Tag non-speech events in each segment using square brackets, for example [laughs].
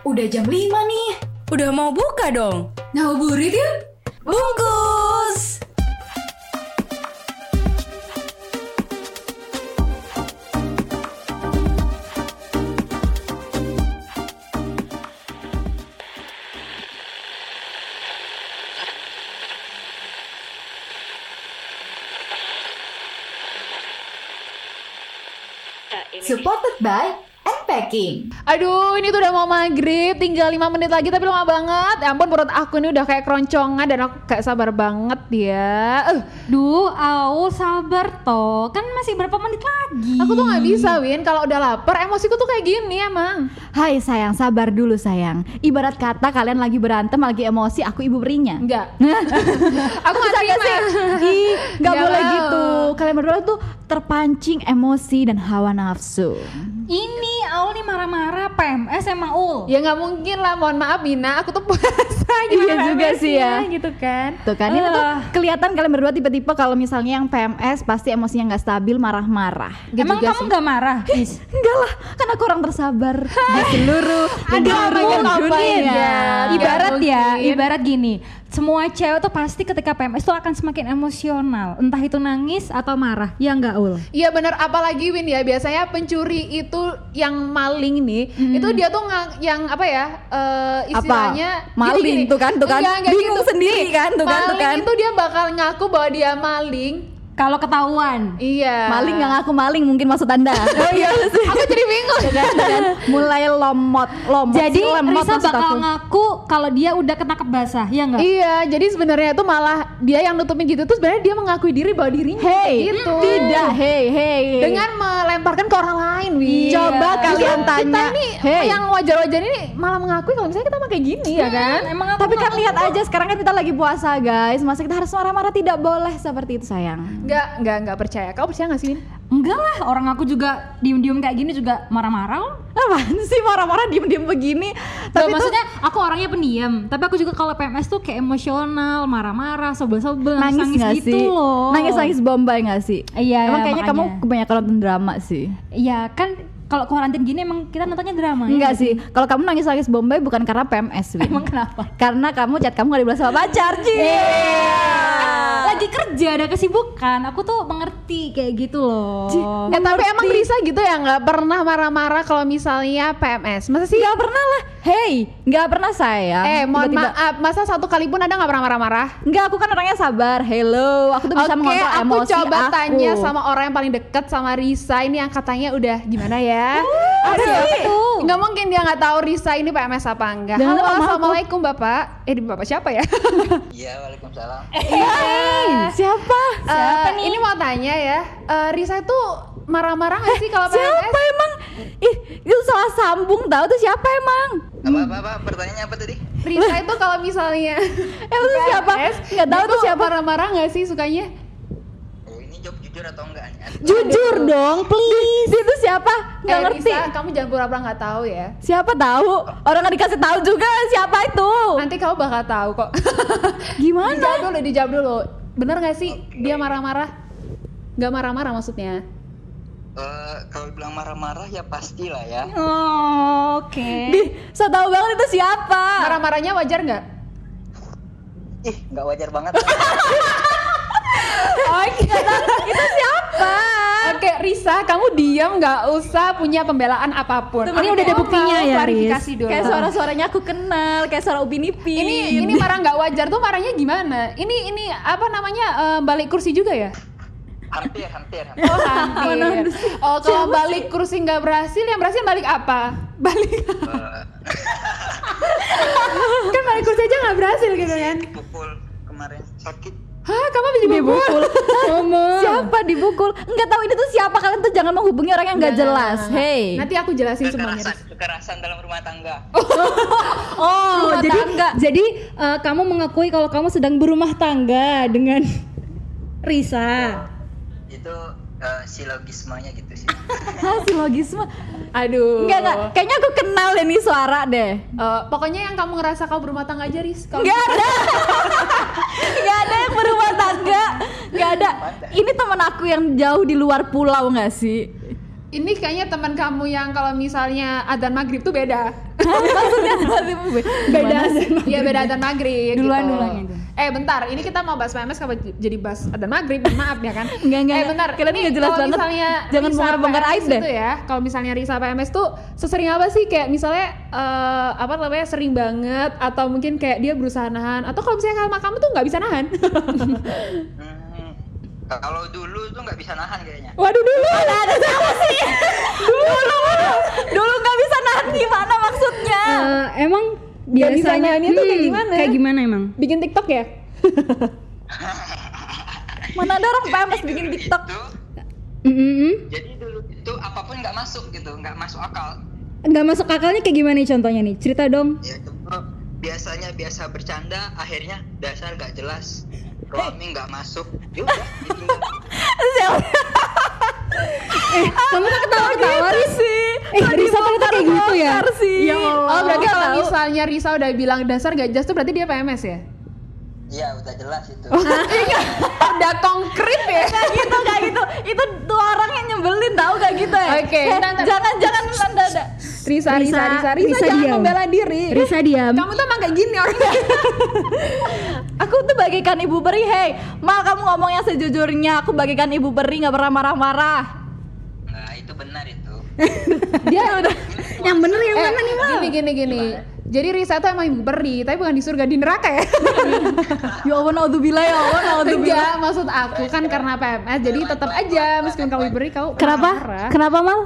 Udah jam 5 nih. Udah mau buka dong. Ngabuburit yuk. Bungkus. Supported by Unpacking. Aduh, ini tuh udah mau maghrib, tinggal 5 menit lagi tapi lama banget. Ya ampun, perut aku ini udah kayak keroncongan dan aku kayak sabar banget ya. Eh, Duh, au sabar toh. Kan masih berapa menit lagi? aku tuh nggak bisa, Win. Kalau udah lapar, emosiku tuh kayak gini emang. Hai sayang, sabar dulu sayang. Ibarat kata kalian lagi berantem, lagi emosi, aku ibu berinya. Enggak. [laughs] aku Bisa nggak sih? Ih, nggak Nggak boleh gitu. Kalian berdua tuh terpancing emosi dan hawa nafsu. Ini Aul nih marah-marah PMS emang Ul. Ya nggak mungkin lah, mohon maaf Bina, aku tuh puasa [laughs] Iya juga sih ya. gitu kan. Tuh kan, ini tuh Ah. kelihatan kalian berdua tipe-tipe kalau misalnya yang PMS pasti emosinya nggak stabil, marah-marah. Gitu emang kamu nggak marah? [laughs] Enggak lah, kan aku orang tersabar di seluruh Aduh, dunia. ibarat ya, ibarat gini. Semua cewek tuh pasti ketika PMS tuh akan semakin emosional. Entah itu nangis atau marah. Ya nggak Ul? Iya bener, apalagi Win ya biasanya pencuri itu yang maling nih, itu dia tuh yang apa ya eh, istilahnya Maling gini-gini. tuh kan, tuh kan. Enggak, enggak Bingung sendiri Nih, kan, tuh kan, tuh maling kan. itu dia bakal ngaku bahwa dia maling. Kalau ketahuan. Iya. Maling nggak ngaku maling mungkin maksud anda. [laughs] Oh iya, aku jadi bingung. Tuh kan. Mulai lomot, lomot. Jadi sih, lemot Risa bakal aku. ngaku kalau dia udah ketangkep basah, ya nggak? Iya, jadi sebenarnya itu malah dia yang nutupin gitu tuh sebenarnya dia mengakui diri bahwa dirinya Hey, gitu. tidak, hey, hey. Dengan melemparkan ke orang lain, Win. Coba kalian Kita tanya. ini Hey. yang wajar-wajar ini malah mengakui kalau misalnya kita mah kayak gini ya kan? Emang aku Tapi kan lihat aja sekarang kan kita lagi puasa guys. Masa kita harus marah-marah tidak boleh seperti itu sayang. Enggak, enggak, enggak percaya. Kau percaya gak sih, Win? Enggak lah, orang aku juga diem-diem kayak gini juga marah-marah. Apaan sih marah-marah diem-diem begini? Tapi tuh maksudnya aku orangnya pendiam, tapi aku juga kalau PMS tuh kayak emosional, marah-marah, sebel-sebel, nangis nangis nggak gitu sih? loh. Nangis-nangis bombay nggak sih? Iya, Emang kayaknya kamu makanya. kebanyakan nonton drama sih. Iya kan kalau kuarantin gini emang kita nontonnya drama ya Enggak nggak sih. Kalau kamu nangis-nangis bombay bukan karena PMS, Win. Emang kenapa? Karena kamu chat kamu gak dibalas sama pacar, Ci. Lagi kerja ada kesibukan, aku tuh mengerti kayak gitu loh. Eh, tapi emang Risa gitu ya nggak pernah marah-marah kalau misalnya PMS. Masa sih? Gak pernah lah. Hey, nggak pernah saya. Eh, mohon Tiba-tiba- maaf, masa satu kali pun ada nggak pernah marah-marah? Enggak, aku kan orangnya sabar. Hello, aku tuh bisa Oke, mengontrol aku emosi coba aku. tanya sama orang yang paling deket sama Risa ini yang katanya udah gimana ya? apa Aduh, sih? tuh? Nggak mungkin dia nggak tahu Risa ini PMS apa enggak. Jangan Halo, aku. assalamualaikum bapak. Eh, di bapak siapa ya? Iya, waalaikumsalam. Hey, siapa? Eh, Ini mau tanya ya, eh, Risa itu marah-marah nggak sih kalau PMS? Siapa emang? Ih, itu salah sambung tahu tuh siapa emang? Apa apa apa? Pertanyaannya apa tadi? Risa itu kalau misalnya [laughs] Emang tuh siapa? Tahu dia tuh siapa. Marah-marah nggak sih sukanya? Oh, ini jawab jujur atau enggak? nih? Jujur dong, please. Dia tuh siapa? Nggak eh, ngerti. Risa, kamu jangan pura-pura nggak tahu ya. Siapa tahu? Orang nggak dikasih tahu juga siapa itu. Nanti kamu bakal tahu kok. Gimana? dijawab dulu, dijawab dulu. Bener nggak sih dia marah-marah? Nggak marah-marah maksudnya? Eh, kalau bilang marah-marah ya pastilah ya. Oh, Oke. Di, so tahu banget itu siapa? Marah-marahnya wajar nggak? Ih, nggak wajar banget. [laughs] Oke, itu siapa? Oke, Risa, kamu diam nggak usah punya pembelaan apa pun. Ini udah ada buktinya ya, Klarifikasi dulu. Kayak suara-suaranya aku kenal, kayak suara Upin Ipin. ini ini marah nggak wajar tuh marahnya gimana? Ini ini apa namanya eh, balik kursi juga ya? hampir, hampir. hampir. Oh hampir. Oh kalau balik kursi nggak berhasil, yang berhasil balik apa? Balik Eh, [laughs] kan balik kursi aja nggak berhasil gitu kan? dipukul kemarin sakit. Hah, kamu habis dibukul? [laughs] Siapa dibukul? Enggak tahu ini tuh siapa kalian tuh jangan menghubungi orang yang nggak Nah, jelas. Hey. Nanti aku jelasin semuanya. Kekerasan, kekerasan dalam rumah tangga. [laughs] Oh, Rumah jadi tangga. jadi eh, kamu mengakui kalau kamu sedang berumah tangga dengan Risa. Itu eh, silogismenya gitu sih. Hah, silogisme. Aduh. Enggak enggak, kayaknya aku kenal ini suara deh. Eh, pokoknya yang kamu ngerasa kau berumah tangga aja, Riz. Kalau Enggak ada. [laughs] Enggak ada yang berumah tangga. Enggak ada. Ini teman aku yang jauh di luar pulau nggak sih? Ini kayaknya teman kamu yang kalau misalnya adzan maghrib tuh beda. [laughs] Maksudnya beda Iya beda adzan maghrib Duluan, gitu. duluan gitu. Eh bentar, ini kita mau bahas PMS kalau jadi bahas adzan maghrib, maaf ya kan? [laughs] Enggak, enggak, Eh bentar, Kalian ini jelas kalau banget. misalnya Jangan bongkar-bongkar aib deh. Itu ya, kalau misalnya Risa PMS tuh sesering apa sih? Kayak misalnya eh, apa namanya sering banget atau mungkin kayak dia berusaha nahan atau kalau misalnya sama kamu tuh nggak bisa nahan? Hmm, kalau dulu tuh nggak bisa nahan kayaknya. Waduh dulu. Ada siapa sih? Dulu, dulu nggak bisa nahan gimana maksudnya? Eh, emang Biasanya nahannya tuh kayak gimana? Kayak gimana emang? Bikin TikTok ya? [laughs] Mana ada orang PMS bikin TikTok? itu- Mm -mm. jadi dulu itu apa pun nggak masuk gitu, nggak masuk akal. Nggak masuk akalnya kayak gimana nih contohnya nih? Cerita dong. Ya itu biasanya biasa bercanda, akhirnya dasar nggak jelas. Roaming nggak masuk, yaudah ditinggal. [laughs] Eh, kamu kok ketawa-ketawa Gitu Riz? sih. Eh, Risa ternyata kayak gitu ya? Sih. Ya Allah. Oh berarti kalau tahu. misalnya Risa udah bilang dasar gak jelas tuh berarti dia PMS ya? Iya udah jelas itu. udah konkret ya? Kayak gitu, kayak gitu. Itu tuh orang yang nyebelin tahu gak gitu ya? Oke, jangan jangan anda ada. Risa, Risa, Risa, Risa, Risa, Risa jangan diam. membela diri. Risa diam. Kamu tuh emang kayak gini orangnya. [laughs] Aku tuh bagikan ibu peri, hey, mal kamu ngomong yang sejujurnya. Aku bagikan ibu peri nggak pernah marah-marah. Nah itu benar itu. [laughs] dia udah. Yang bener yang Eh, mana nih, Mal? gini, gini, gini. Jadi Risa tuh emang ibu peri, tapi bukan di surga di neraka ya. [laughs] Ya Allah, naudzubillah ya Allah, naudzubillah. Enggak, maksud aku kan karena PMS, jadi tetap aja meskipun kamu ibu peri, kau Kenapa? marah. Kenapa mal?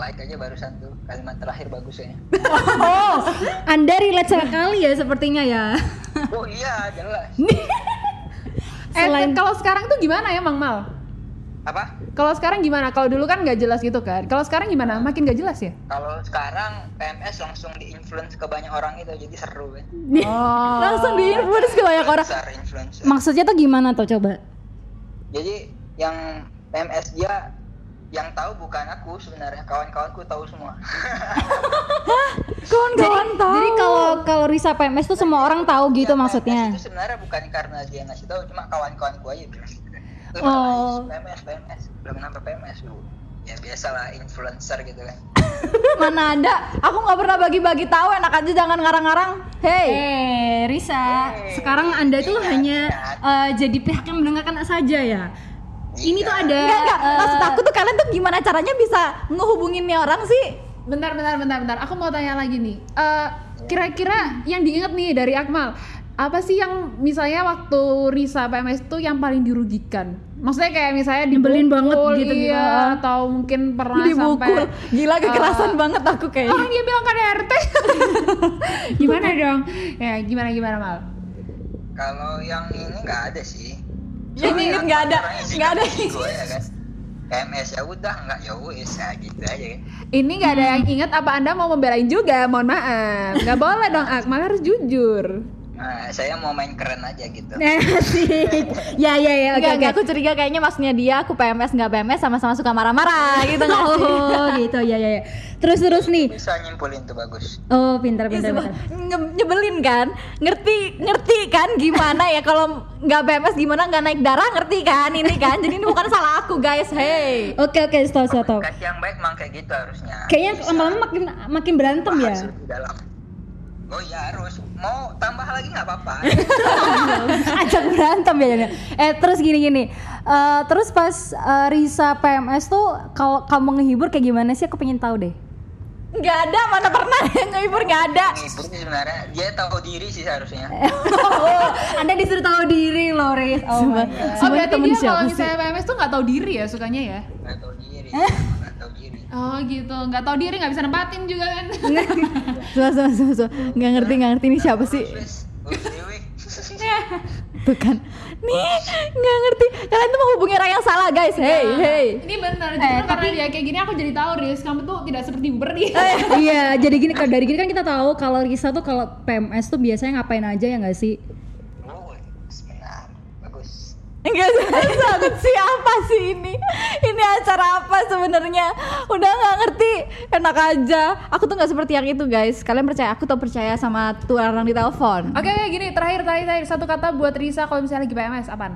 Like aja barusan tuh kalimat terakhir bagus kayaknya. Oh, [laughs] Anda relate sekali ya sepertinya ya. [laughs] Oh iya jelas. [laughs] Eh, Selain- kalau sekarang tuh gimana ya, Mang Mal? Apa? Kalau sekarang gimana? Kalau dulu kan nggak jelas gitu kan. Kalau sekarang gimana? Makin nggak jelas ya? Kalau sekarang PMS langsung di-influence ke banyak orang itu jadi seru kan. Oh. Langsung di influence ke banyak orang. Besar influencer. Maksudnya tuh gimana tuh coba? Jadi yang PMS dia yang tahu bukan aku sebenarnya kawan-kawanku tahu semua. Kawan-kawan tahu. Jadi kalau kalau Risa PMS tuh semua orang tahu gitu maksudnya. PMS itu sebenarnya bukan karena dia ngasih tahu cuma kawan-kawanku aja bilang. Oh. PMS PMS belum kenapa PMS lu. Ya biasalah influencer gitu kan. [laughs] Mana ada? Aku nggak pernah bagi-bagi tahu. Enak aja jangan ngarang-ngarang. Hey. Eh, Risa, Eh, sekarang Anda tuh ingat, hanya eh, jadi pihak yang mendengarkan saja ya. Ini tuh ada Enggak, enggak. eh, Maksud aku tuh kalian tuh gimana caranya bisa ngehubungin nih orang sih? Bentar, bentar, bentar, bentar. Aku mau tanya lagi nih. Eh, kira-kira yang diingat nih dari Akmal, apa sih yang misalnya waktu Risa PMS itu yang paling dirugikan? Maksudnya kayak misalnya Nyebelin banget gitu, gitu. iya, atau mungkin pernah Dibukul. sampai Gila kekerasan eh, banget aku kayaknya. Orang dia bilang KDRT. [laughs] gimana dong? Ya, gimana gimana Mal? Kalau yang ini nggak ada sih. Yang Soalnya inget nggak ada, sih nggak ada. kan ego ya. PMS ya udah nggak ya wes ya gitu aja kan. Ini nggak ada yang ingat apa Anda mau membelain juga? Mohon maaf. Nggak boleh dong Akmal harus jujur. Nah, saya mau main keren aja gitu. [laughs] Asik. [laughs] ya ya ya oke oke. enggak, aku curiga kayaknya maksudnya dia, aku PMS nggak PMS sama-sama suka marah-marah gitu nggak sih? Oh gitu ya ya ya. Terus terus nih. Bisa nyimpulin tuh bagus. Oh pintar Ih, pintar. nge- nyebelin kan ngerti ngerti kan gimana ya kalau nggak PMS gimana nggak naik darah ngerti kan ini kan jadi ini bukan salah aku guys hey Oke oke stop stop. stop. Komunikasi yang baik memang kayak gitu harusnya. Kayaknya lama-lama makin makin berantem ya. bahas lebih dalam. Oh iya harus. Mau tambah lagi nggak apa-apa. [laughs] Ajak berantem ya. Daniel. Eh terus gini gini. Eh, terus pas eh, Risa PMS tuh kalau kamu ngehibur kayak gimana sih? Aku pengen tahu deh. nggak ada mana pernah yang [laughs] ngehibur nggak ada sih sebenarnya dia tahu diri sih seharusnya. oh, [laughs] Anda disuruh tahu diri loh, Riz. Oh God. Oh berarti dia kalau misalnya PMS tuh nggak tahu diri ya sukanya ya? Nggak tahu diri. Nggak tahu diri. Oh gitu, nggak tahu diri nggak bisa nempatin juga kan? Suah, suah, suah, suah. nggak ngerti nggak ngerti ini siapa sih? Tuh [laughs] kan nih nggak ngerti. Kalian tuh menghubungi orang yang salah guys. Hey hey. Ini benar, justru karena dia kayak gini aku jadi tahu Riz, kamu tuh tidak seperti Beri. [laughs] iya, jadi gini kalau dari gini kan kita tahu kalau Risa tuh kalau PMS tuh biasanya ngapain aja ya nggak sih? Bagus. Enggak banget sih ini? Ini acara apa sebenarnya? Udah nggak ngerti, enak aja. Aku tuh nggak seperti yang itu guys. Kalian percaya aku tuh percaya sama tuh orang di telepon? Oke, oke, gini terakhir terakhir terakhir satu kata buat Risa kalau misalnya lagi PMS apaan?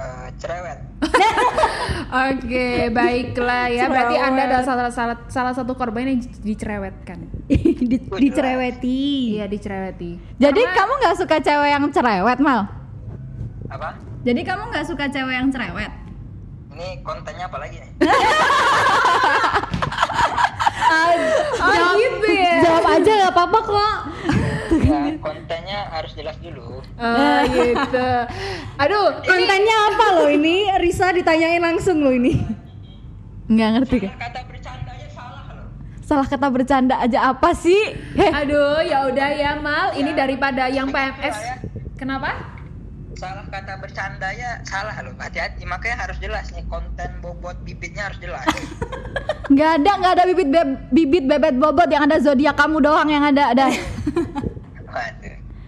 eh, cerewet. [laughs] Oke, baiklah ya. Berarti Anda adalah salah, salah, salah satu korban yang dicerewetkan. [laughs] Di, dicereweti. Iya, dicereweti. Jadi Karena- kamu nggak suka cewek yang cerewet, Mal? Apa? Jadi kamu nggak suka cewek yang cerewet? Ini kontennya apa lagi nih? [laughs] Oh gitu ya. Jawab aja nggak apa-apa kok. Ya, kontennya harus jelas dulu. Oh gitu. Aduh, ini Kontennya apa loh ini? Risa ditanyain langsung loh ini. Nggak ngerti kan? Kata bercandanya salah loh. Salah kata bercanda aja apa sih? Heh, aduh ya udah ya Mal, ini daripada yang PMS. ya. Kenapa? Salah kata bercanda ya salah loh. Hati-hati makanya harus jelas nih konten bobot bibitnya harus jelas. [laughs] nggak ada nggak ada bibit be- bibit bebet bobot yang ada zodiak kamu doang yang ada. Ada. [laughs]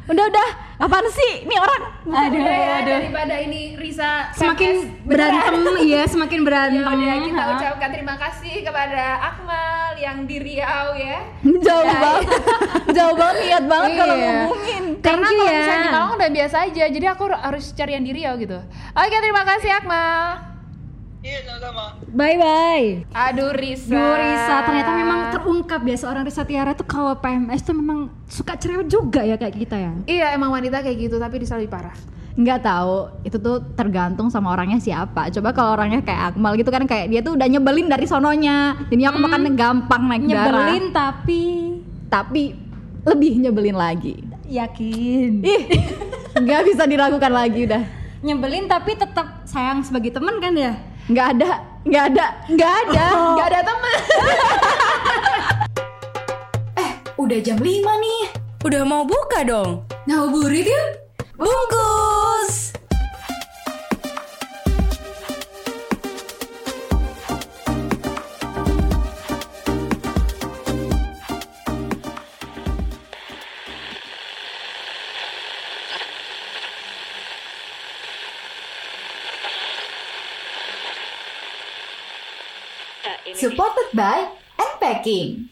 Udah udah, apaan sih? Nih orang. Aduh, Udah ya, aduh. daripada ini Risa Semakin berantem, iya semakin [laughs] Ya berantem. udah kita ucapkan terima kasih kepada Akmal yang di Riau ya. Jauh banget. [laughs] Jauh banget niat banget kalau Iya. ngomongin. Karena kalau ya. misalnya di Malang udah biasa aja, jadi aku harus cari yang di Riau gitu. Oke, terima kasih Akmal. Iya sama-sama. Bye bye. Aduh Risa. Duh Risa, ternyata memang terungkap ya seorang Risa Tiara tuh kalau PMS tuh memang suka cerewet juga ya kayak kita ya. Iya emang wanita kayak gitu, tapi Risa lebih parah. Nggak tahu, itu tuh tergantung sama orangnya siapa. Coba kalau orangnya kayak Akmal gitu kan kayak dia tuh udah nyebelin dari sononya. Jadi aku makan gampang naik darah. Nyebelin tapi Tapi lebih nyebelin lagi. yakin. Ih, nggak bisa diragukan lagi udah. Nyebelin tapi tetap sayang sebagai teman kan ya? Nggak ada, nggak ada, nggak ada, nggak ada teman. [laughs] Udah jam 5 nih. Udah mau buka dong. Ngabuburit yuk. Bungkus. Supported by Unpacking.